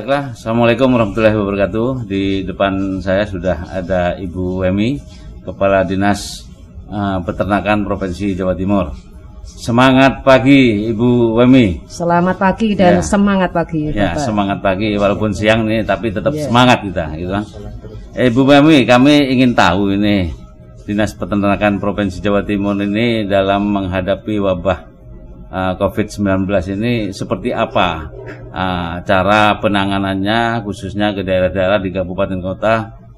Baiklah, Assalamualaikum warahmatullahi wabarakatuh. Di depan saya sudah ada Ibu Wemi, Kepala Dinas uh, Peternakan Provinsi Jawa Timur. Semangat pagi Ibu Wemi. Selamat pagi dan Ya. semangat pagi. Ya, Bapak. semangat pagi walaupun siang nih tapi tetap Ya. semangat kita gitu kan. Eh, Ibu Wemi, kami ingin tahu ini Dinas Peternakan Provinsi Jawa Timur ini dalam menghadapi wabah uh, COVID-19 ini seperti apa uh, cara penanganannya khususnya ke daerah-daerah di kabupaten kota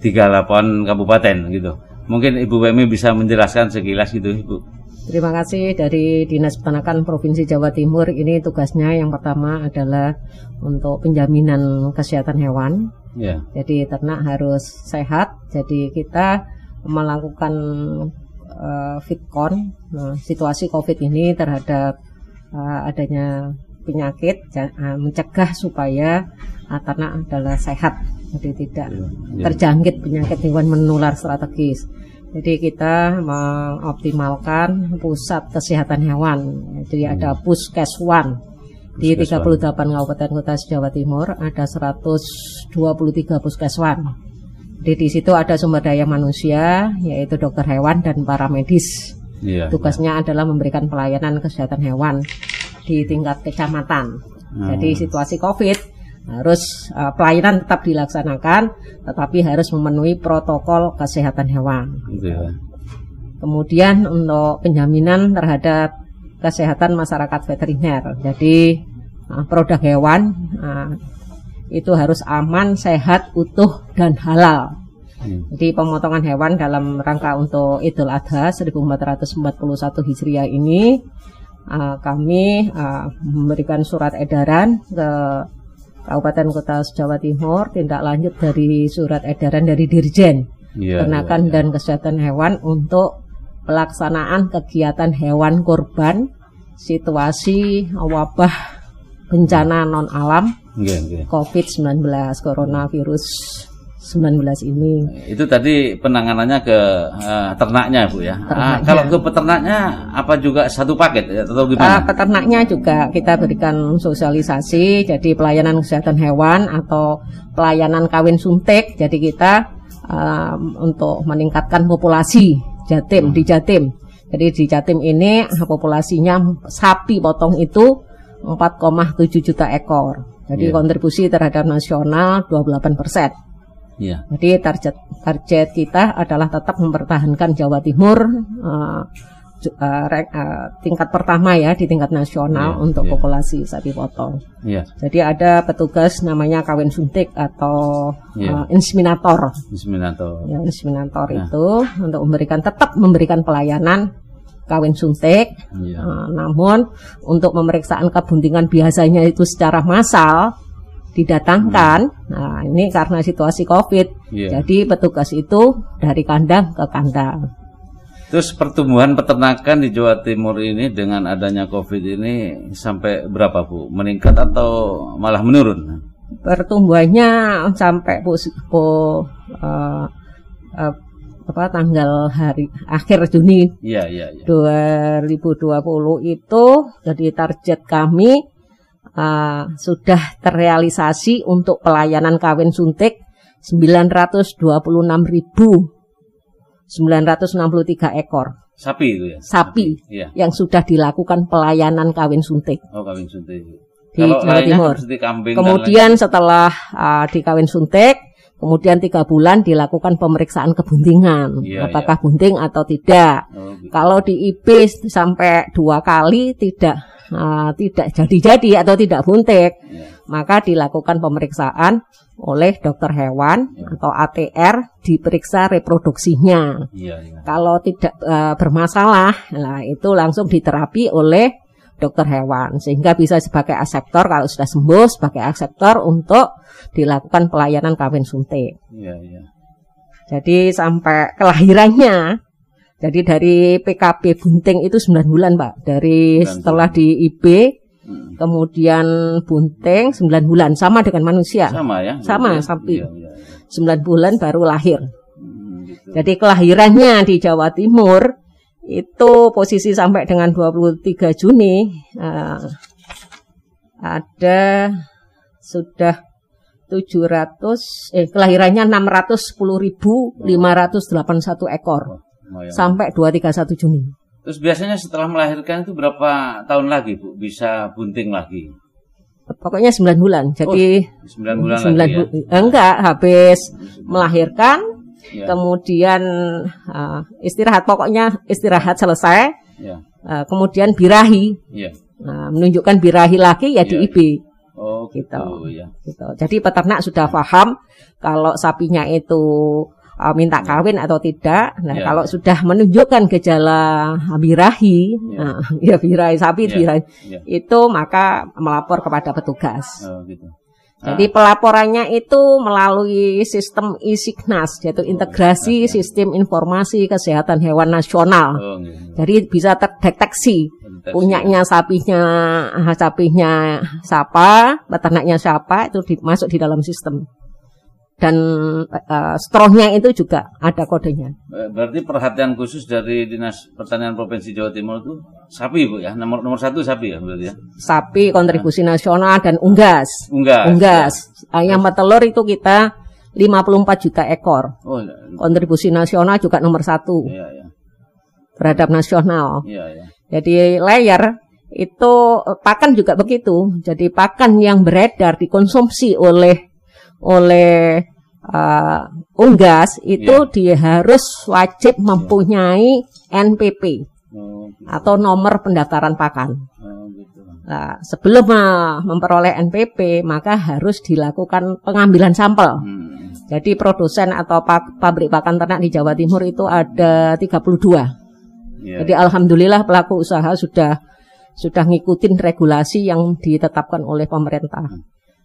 38 kabupaten gitu. Mungkin Ibu Wemi bisa menjelaskan sekilas gitu, Ibu. Terima kasih dari Dinas Peternakan Provinsi Jawa Timur. Ini tugasnya yang pertama adalah untuk penjaminan kesehatan hewan. Ya. Jadi ternak harus sehat. Jadi kita melakukan eh, fitcon nah, situasi COVID ini terhadap eh, adanya penyakit, eh, mencegah supaya eh, ternak adalah sehat. Jadi tidak Ya. terjangkit penyakit hewan menular strategis. Jadi kita mengoptimalkan pusat kesehatan hewan. Jadi ada Puskeswan di Puskeswan. 38 kabupaten kota Jawa Timur ada 123 puskeswan. Jadi di situ ada sumber daya manusia yaitu dokter hewan dan para medis. Iya. Tugasnya adalah memberikan pelayanan kesehatan hewan di tingkat kecamatan. Hmm. Jadi situasi Covid harus eh, pelayanan tetap dilaksanakan, tetapi harus memenuhi protokol kesehatan hewan. Gitu ya. Kemudian untuk penjaminan terhadap kesehatan masyarakat veteriner. Jadi eh, produk hewan eh, itu harus aman, sehat, utuh dan halal. Hmm. Jadi pemotongan hewan dalam rangka untuk Idul Adha 1441 Hijriah ini uh, kami uh, memberikan surat edaran ke Kabupaten Kota Jawa Timur tindak lanjut dari surat edaran dari Dirjen. Peternakan iya, iya. dan Kesehatan Hewan untuk pelaksanaan kegiatan hewan kurban situasi wabah bencana non alam Iya, iya. COVID-19 coronavirus 19 ini. Itu tadi penanganannya ke eh, ternaknya Bu ya. Ah, Ternaknya. kalau ke peternaknya apa juga satu paket ya, atau Uh, gimana? peternaknya juga kita berikan sosialisasi, jadi pelayanan kesehatan hewan atau pelayanan kawin suntik. Jadi kita um, untuk meningkatkan populasi jatim di jatim. Jadi di jatim ini uh, populasinya sapi potong itu 4,7 juta ekor. Jadi Iya. kontribusi terhadap nasional 28 persen. Iya. Jadi target target kita adalah tetap mempertahankan Jawa Timur eh, re- eh, tingkat pertama ya di tingkat nasional Iya, untuk iya. populasi sapi potong. Iya. Jadi ada petugas namanya kawin suntik atau Iya. eh, inseminator. Bismillah. Ya, inseminator Nah. itu untuk memberikan tetap memberikan pelayanan kawin suntik. Iya. Eh, namun untuk pemeriksaan kebuntingan biasanya itu secara massal didatangkan. Nah, ini karena situasi Covid. Iya. Jadi petugas itu dari kandang ke kandang. Terus pertumbuhan peternakan di Jawa Timur ini dengan adanya Covid ini sampai berapa Bu? Meningkat atau malah menurun? Pertumbuhannya sampai pus, pu- eh, eh, apa tanggal hari akhir Juni Iya, iya, iya. 2020 itu jadi target kami uh, sudah terrealisasi untuk pelayanan kawin suntik 926.963 ekor Sapi itu ya. sapi Iya. yang sudah dilakukan pelayanan kawin suntik. Oh, kawin suntik. Di Kalau Jawa Timur. kambing Kemudian setelah uh, dikawin suntik, kemudian tiga bulan dilakukan pemeriksaan kebuntingan, Iya, apakah bunting atau tidak. Oh, gitu. Kalau di IP sampai dua kali tidak uh, tidak jadi-jadi atau tidak buntik, Iya. maka dilakukan pemeriksaan oleh dokter hewan Ya. atau ATR, diperiksa reproduksinya. Iya, iya. Kalau tidak uh, bermasalah, nah itu langsung diterapi oleh dokter hewan sehingga bisa sebagai aseptor kalau sudah sembuh sebagai aseptor untuk dilakukan pelayanan kawin suntik. Iya, iya. Jadi sampai kelahirannya jadi dari PKB bunting itu 9 bulan, Pak. Dari setelah di IB Hmm. kemudian bunting 9 bulan sama dengan manusia. Sama ya? Sama, Iya, sapi. Iya, iya. 9 bulan baru lahir. Hmm, gitu. Jadi kelahirannya di Jawa Timur itu posisi sampai dengan 23 Juni eh, ada sudah 700 eh kelahirannya 610.581 ekor Lumayan. sampai 231 Juni. Terus biasanya setelah melahirkan itu berapa tahun lagi Bu bisa bunting lagi? Pokoknya 9 bulan. Jadi 9 bulan sembilan lagi ya? bu- eh, enggak habis melahirkan Ya, kemudian uh, istirahat pokoknya istirahat selesai ya, uh, kemudian birahi ya. Nah, menunjukkan birahi lagi ya di Iya. IB Oh gitu, Gitu. ya. gitu. Jadi peternak sudah paham kalau sapinya itu uh, minta kawin atau tidak. Nah, Iya. kalau sudah menunjukkan gejala birahi, Iya. nah, ya birahi sapi Iya. birahi Ya. itu maka melapor kepada petugas. Oh gitu. Jadi pelaporannya itu melalui sistem e-Signas, yaitu integrasi sistem informasi kesehatan hewan nasional. Oh gitu. Jadi bisa terdeteksi Deteksi. punyanya sapinya ah, sapinya siapa, peternaknya siapa itu di- masuk di dalam sistem. Dan eh, strongnya itu juga ada kodenya. Eh, Berarti perhatian khusus dari Dinas Pertanian Provinsi Jawa Timur itu sapi Bu ya. Nomor nomor satu sapi ya berarti ya. Sapi kontribusi nasional dan unggas. Unggas. Unggas. Ayam petelur itu kita 54 juta ekor. Oh Kontribusi nasional juga nomor satu iya iya. terhadap nasional. Iya iya. Jadi layer itu eh, pakan juga begitu. Jadi pakan yang beredar dikonsumsi oleh oleh eh, unggas itu dia harus wajib mempunyai NPP Oh gitu. atau nomor pendaftaran pakan. Oh gitu. Nah, sebelum eh, memperoleh NPP maka harus dilakukan pengambilan sampel. Hmm. Jadi produsen atau pa- pabrik pakan ternak di Jawa Timur itu ada 32. Iya. Jadi alhamdulillah pelaku usaha sudah sudah ngikutin regulasi yang ditetapkan oleh pemerintah.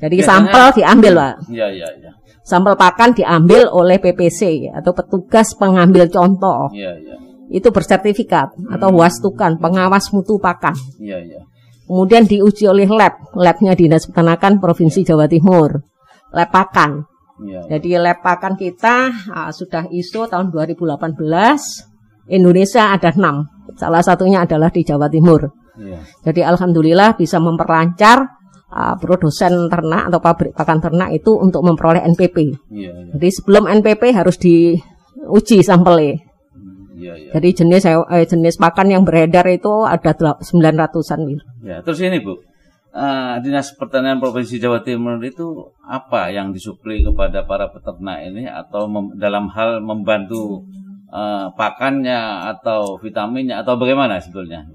Jadi Biasanya- sampel diambil, Pak. Iya iya iya. Sampel pakan diambil oleh PPC atau petugas pengambil contoh. Iya iya. Itu bersertifikat atau wastukan pengawas mutu pakan. Iya iya. Kemudian diuji oleh lab, labnya Dinas Peternakan Provinsi Jawa Timur. Lab pakan. Iya. Jadi lab pakan kita ah, sudah ISO tahun 2018. Indonesia ada enam. Salah satunya adalah di Jawa Timur. Iya. Jadi alhamdulillah bisa memperlancar uh, produsen ternak atau pabrik pakan ternak itu untuk memperoleh NPP. Iya iya. Jadi sebelum NPP harus diuji sampelnya. Hmm, Iya iya. Jadi jenis eh, jenis pakan yang beredar itu ada delap- 900-an. Wir. Ya, terus ini Bu, eh, Dinas Pertanian Provinsi Jawa Timur itu apa yang disuplai kepada para peternak ini atau mem- dalam hal membantu eh, pakannya atau vitaminnya atau bagaimana sebetulnya?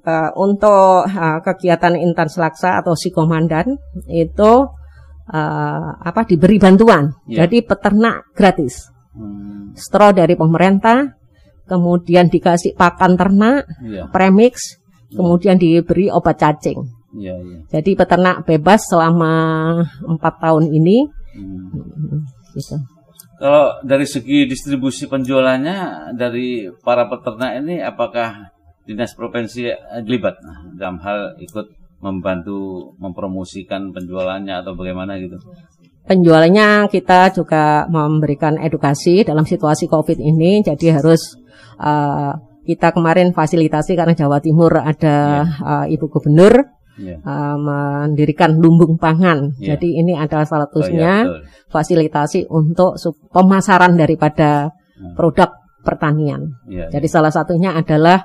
Eh, untuk uh, kegiatan intan selaksa atau psikomandan itu uh, apa diberi bantuan. Ya. Jadi peternak gratis. Hmm, Stro dari pemerintah, kemudian dikasih pakan ternak, iya, premix, kemudian diberi obat cacing. iya, iya. Jadi peternak bebas selama empat tahun ini. Hmm. Gitu. Kalau dari segi distribusi penjualannya dari para peternak ini apakah dinas provinsi eh, terlibat nah, dalam hal ikut membantu mempromosikan penjualannya atau bagaimana gitu? Penjualannya kita juga memberikan edukasi dalam situasi COVID ini. Jadi harus uh, kita kemarin fasilitasi karena Jawa Timur ada uh, Ibu Gubernur Iya. uh, mendirikan lumbung pangan. Iya. Jadi ini adalah salah Oh, iya, satunya betul. fasilitasi untuk pemasaran daripada Hmm. produk pertanian. Iya, Jadi salah satunya adalah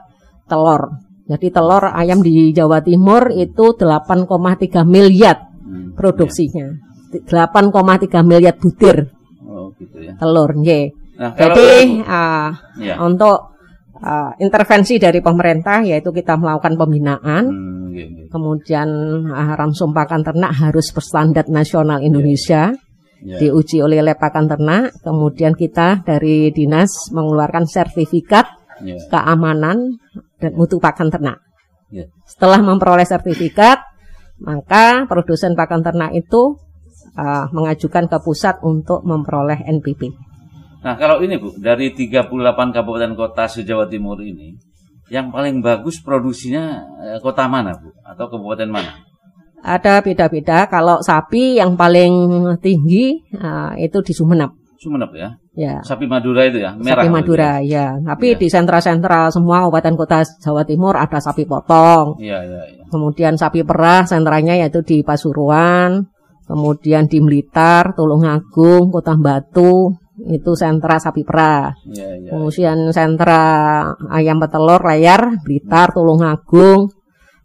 telur. Jadi telur ayam di Jawa Timur itu 8,3 miliar Hmm, produksinya. 8,3 miliar butir Oh gitu ya. telur, nggih. Nah, Jadi uh, ya. untuk uh, intervensi dari pemerintah yaitu kita melakukan pembinaan, Hmm, kemudian uh, ransum pakan ternak harus berstandar nasional Indonesia, Ya. diuji oleh lab pakan ternak, kemudian kita dari dinas mengeluarkan sertifikat Ya. keamanan dan mutu pakan ternak. Ya. Setelah memperoleh sertifikat, maka produsen pakan ternak itu uh, mengajukan ke pusat untuk memperoleh NPP. Nah, kalau ini Bu, dari 38 kabupaten kota se-Jawa Timur ini, yang paling bagus produksinya eh, kota mana, Bu? Atau kabupaten mana? Ada beda-beda. Kalau sapi yang paling tinggi uh, itu di Sumeneb, Sumeneb ya. ya. Sapi Madura itu ya, merah. sapi Madura, ya. Tapi Iya. di sentra-sentra semua kabupaten kota Jawa Timur ada sapi potong. Iya, iya, iya. Kemudian sapi perah sentranya yaitu di Pasuruan. Kemudian di Blitar, Tulungagung, Kota Batu, itu sentra sapi perah. Iya, iya. Kemudian sentra ayam petelur layar, Blitar, Tulungagung,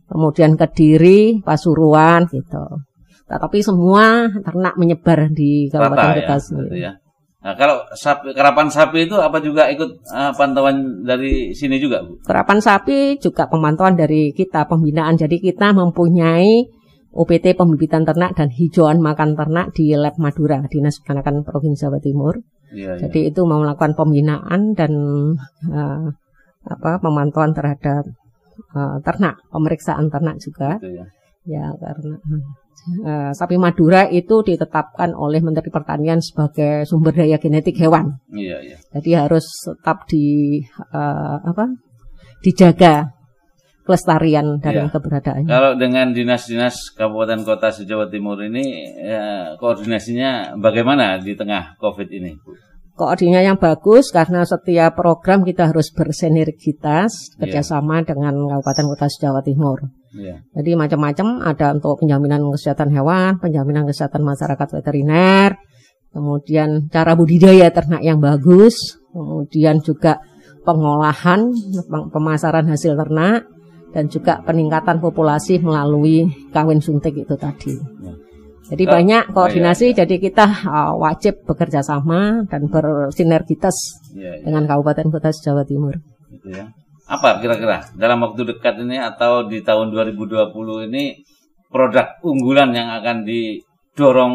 kemudian Kediri, Pasuruan gitu. Tetapi semua ternak menyebar di Kabupaten Rata ya, ya. Nah, kalau sapi, kerapan sapi itu apa juga ikut eh, pantauan dari sini juga, Bu? Kerapan sapi juga pemantauan dari kita pembinaan. Jadi kita mempunyai UPT pembibitan ternak dan hijauan makan ternak di Lab Madura, Dinas Peternakan Provinsi Jawa Timur. Iya, iya. Jadi itu mau melakukan pembinaan dan eh, apa pemantauan terhadap eh, ternak, pemeriksaan ternak juga. Gitu ya. Ya karena eh, sapi Madura itu ditetapkan oleh Menteri Pertanian sebagai sumber daya genetik hewan. Iya, iya. Jadi harus tetap di eh, apa? dijaga kelestarian dan Iya. keberadaannya. Kalau dengan dinas-dinas kabupaten kota se-Jawa Timur ini ya, koordinasinya bagaimana di tengah Covid ini? Koordinasinya yang bagus karena setiap program kita harus bersinergitas Iya. kerjasama dengan kabupaten kota Jawa Timur. Iya. Jadi macam-macam ada untuk penjaminan kesehatan hewan, penjaminan kesehatan masyarakat veteriner, kemudian cara budidaya ternak yang bagus, kemudian juga pengolahan, pem- pemasaran hasil ternak, dan juga peningkatan populasi melalui kawin suntik itu tadi. Jadi Oh, banyak koordinasi, iya, jadi kita uh, wajib bekerja sama dan bersinergitas Iya, iya. dengan Kabupaten Kota Jawa Timur. Gitu ya. Apa kira-kira dalam waktu dekat ini atau di tahun 2020 ini produk unggulan yang akan didorong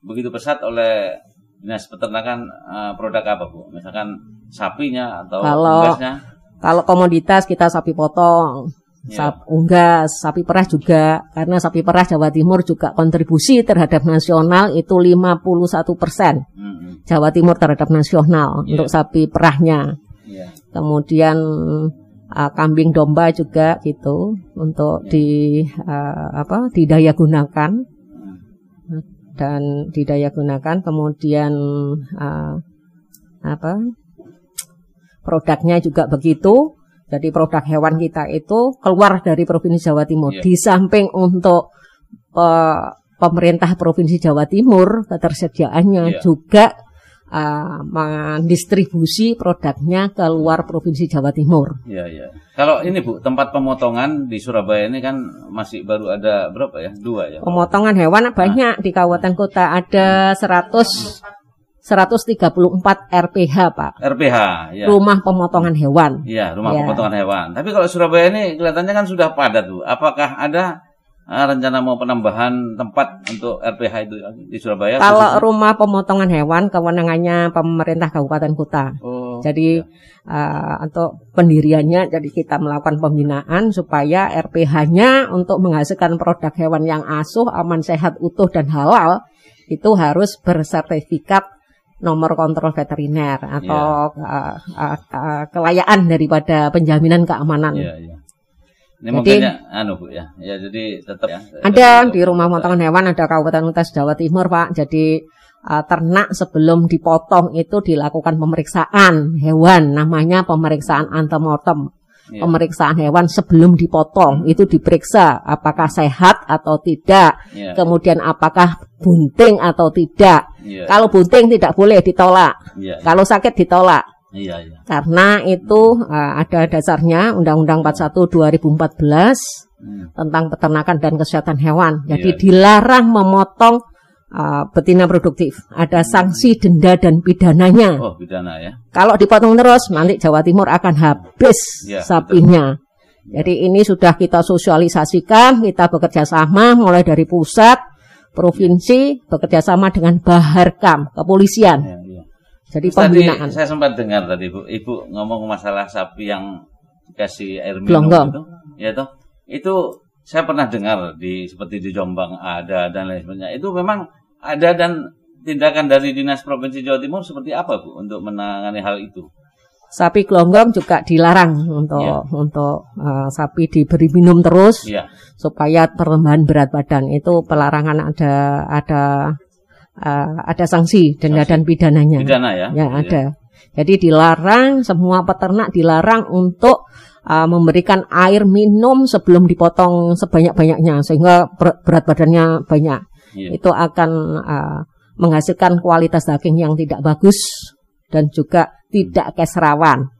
begitu pesat oleh Dinas Peternakan eh, produk apa, Bu? Misalkan sapinya atau Kalau- unggasnya? Kalau komoditas kita sapi potong, Iya. sap unggas, sapi perah juga karena sapi perah Jawa Timur juga kontribusi terhadap nasional itu 51 persen Mm-mm. Jawa Timur terhadap nasional Iya. untuk sapi perahnya. Iya. Kemudian uh, kambing domba juga gitu untuk di uh, apa didaya gunakan dan didaya gunakan kemudian uh, apa produknya juga begitu jadi produk hewan kita itu keluar dari provinsi Jawa Timur Iya. di samping untuk uh, pemerintah provinsi Jawa Timur ketersediaannya Iya. juga uh, mendistribusi produknya ke luar provinsi Jawa Timur Iya, iya. Kalau ini Bu, tempat pemotongan di Surabaya ini kan masih baru ada berapa ya? Dua ya. pemotongan hewan banyak di kabupaten kota ada 100 134 RPH Pak RPH, ya. rumah pemotongan hewan Iya, rumah Ya. pemotongan hewan. Tapi kalau Surabaya ini kelihatannya kan sudah padat, Bu. Apakah ada ah, rencana mau penambahan tempat untuk RPH itu di Surabaya? Kalau khususnya? rumah pemotongan hewan kewenangannya pemerintah kabupaten kota. Oh, Jadi uh, untuk pendiriannya jadi kita melakukan pembinaan supaya RPH-nya untuk menghasilkan produk hewan yang asuh, aman, sehat, utuh dan halal itu harus bersertifikat nomor kontrol veteriner atau uh, uh, uh, kelayaan daripada penjaminan keamanan. iya, iya. Ini Jadi- ya, anu Bu ya. Ya, jadi tetap ya. Ada di rumah pemotongan hewan ada Kabupaten Kota Jawa Timur Pak. Jadi uh, ternak sebelum dipotong itu dilakukan pemeriksaan hewan, namanya pemeriksaan antemortem. Iya. Pemeriksaan hewan sebelum dipotong itu diperiksa apakah sehat atau tidak, Iya, kemudian apakah bunting atau tidak. iya, Kalau bunting tidak boleh ditolak, iya, kalau sakit ditolak. Iya, iya. Karena itu uh, ada dasarnya Undang-Undang 41 2014 Hmm. tentang peternakan dan kesehatan hewan. Jadi Iya. dilarang memotong uh, betina produktif. Ada sanksi denda dan pidananya. Oh, pidana ya. Kalau dipotong terus, nanti Jawa Timur akan habis Iya, sapinya. Jadi ini sudah kita sosialisasikan, kita bekerja sama mulai dari pusat, provinsi, bekerja sama dengan Baharkam, kepolisian. Iya, iya. Jadi tadi pembinaan. saya sempat dengar tadi Bu, Ibu ngomong masalah sapi yang dikasih air minum Gelonggong. itu. Ya toh. Itu saya pernah dengar di seperti di Jombang ada dan lain sebagainya. Itu memang ada dan tindakan dari Dinas Provinsi Jawa Timur seperti apa Bu untuk menangani hal itu? Sapi gelonggong juga dilarang untuk Iya. untuk uh, sapi diberi minum terus. Iya. supaya perlembahan berat badan itu pelarangan ada ada uh, ada sanksi denda Sanksi. dan pidananya. Pidana ya. Ya ada. Jadi dilarang semua peternak dilarang untuk uh, memberikan air minum sebelum dipotong sebanyak-banyaknya sehingga ber- berat badannya banyak. yeah. itu akan uh, menghasilkan kualitas daging yang tidak bagus dan juga tidak keserawan.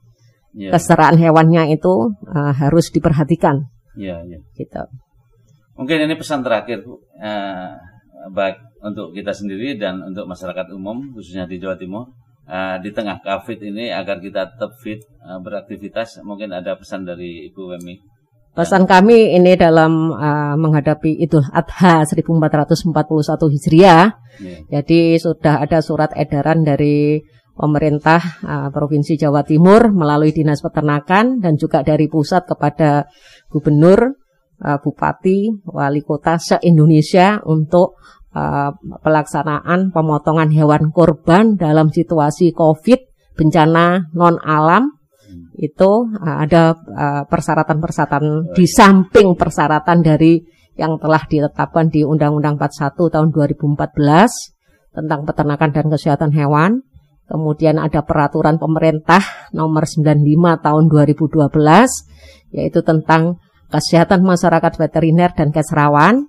Yeah. Keseraan hewannya itu uh, harus diperhatikan. Yeah, yeah. Gitu. Mungkin ini pesan terakhir Bu, uh, baik untuk kita sendiri dan untuk masyarakat umum khususnya di Jawa Timur uh, di tengah COVID ini agar kita tetap fit uh, beraktivitas. Mungkin ada pesan dari Ibu Wemi. Pesan kami ini dalam uh, menghadapi Idul Adha 1441 Hijriah. Yeah. Jadi sudah ada surat edaran dari pemerintah uh, Provinsi Jawa Timur melalui Dinas Peternakan dan juga dari pusat kepada gubernur, uh, bupati, wali kota se-Indonesia untuk uh, pelaksanaan pemotongan hewan kurban dalam situasi Covid, bencana non alam itu uh, ada uh, persyaratan-persyaratan di samping persyaratan dari yang telah ditetapkan di Undang-Undang 41 tahun 2014 tentang peternakan dan kesehatan hewan. Kemudian ada peraturan pemerintah nomor 95 tahun 2012 yaitu tentang kesehatan masyarakat veteriner dan keserawan.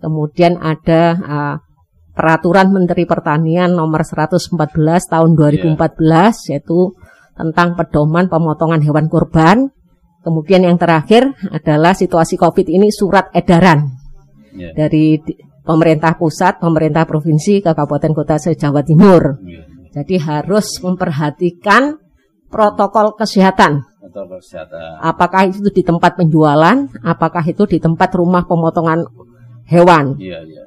Kemudian ada uh, peraturan Menteri Pertanian nomor 114 tahun 2014 yeah. yaitu tentang pedoman pemotongan hewan kurban. Kemudian yang terakhir adalah situasi COVID ini surat edaran yeah. dari pemerintah pusat, pemerintah provinsi, ke kabupaten kota se-Jawa Timur. Yeah. Jadi harus memperhatikan protokol kesehatan. Kesehatan. Apakah itu di tempat penjualan, apakah itu di tempat rumah pemotongan hewan. Yeah, yeah.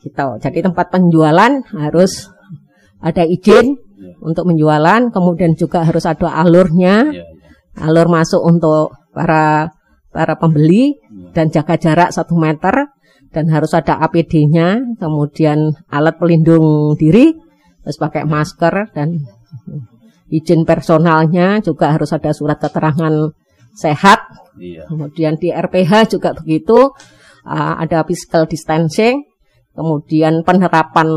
Gitu. Jadi tempat penjualan harus ada izin untuk menjualan, kemudian juga harus ada alurnya, ya, ya. alur masuk untuk para para pembeli ya. dan jaga jarak satu meter dan harus ada APD-nya, kemudian alat pelindung diri, harus pakai masker dan izin personalnya juga harus ada surat keterangan sehat. Iya. Kemudian di RPH juga begitu, uh, ada physical distancing, kemudian penerapan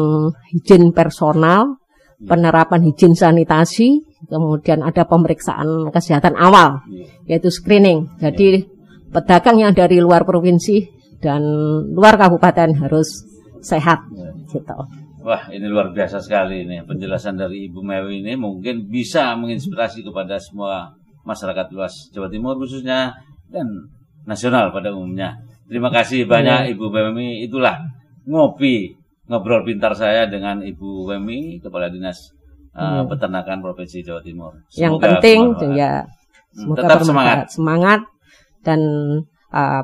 izin personal, penerapan higien sanitasi, kemudian ada pemeriksaan kesehatan awal, yaitu screening. Jadi pedagang yang dari luar provinsi dan luar kabupaten harus sehat. Gitu. Wah, ini luar biasa sekali ini penjelasan dari Ibu Mewi ini mungkin bisa menginspirasi kepada semua masyarakat luas Jawa Timur khususnya dan nasional pada umumnya. Terima kasih banyak iya. Ibu Mewi. Itulah ngopi ngobrol pintar saya dengan Ibu Wemi, Kepala Dinas uh, Peternakan Provinsi Jawa Timur. Semoga Yang penting ya semoga tetap semangat. Semangat dan uh,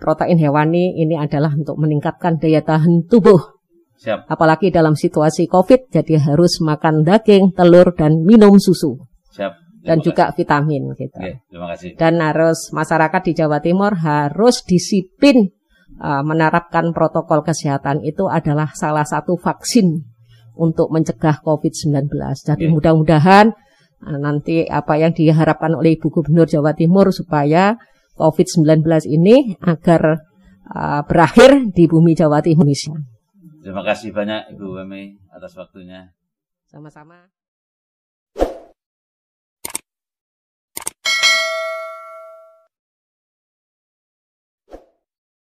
protein hewani ini adalah untuk meningkatkan daya tahan tubuh. Siap. Apalagi dalam situasi COVID, jadi harus makan daging, telur, dan minum susu. Siap. dan juga vitamin gitu. Oke, terima kasih. Dan harus masyarakat di Jawa Timur harus disiplin uh, menerapkan protokol kesehatan itu adalah salah satu vaksin untuk mencegah COVID-19. Jadi mudah-mudahan uh, nanti apa yang diharapkan oleh Ibu Gubernur Jawa Timur supaya COVID-19 ini agar uh, berakhir di bumi Jawa Timur. Terima kasih banyak Ibu Wemi atas waktunya. Sama-sama.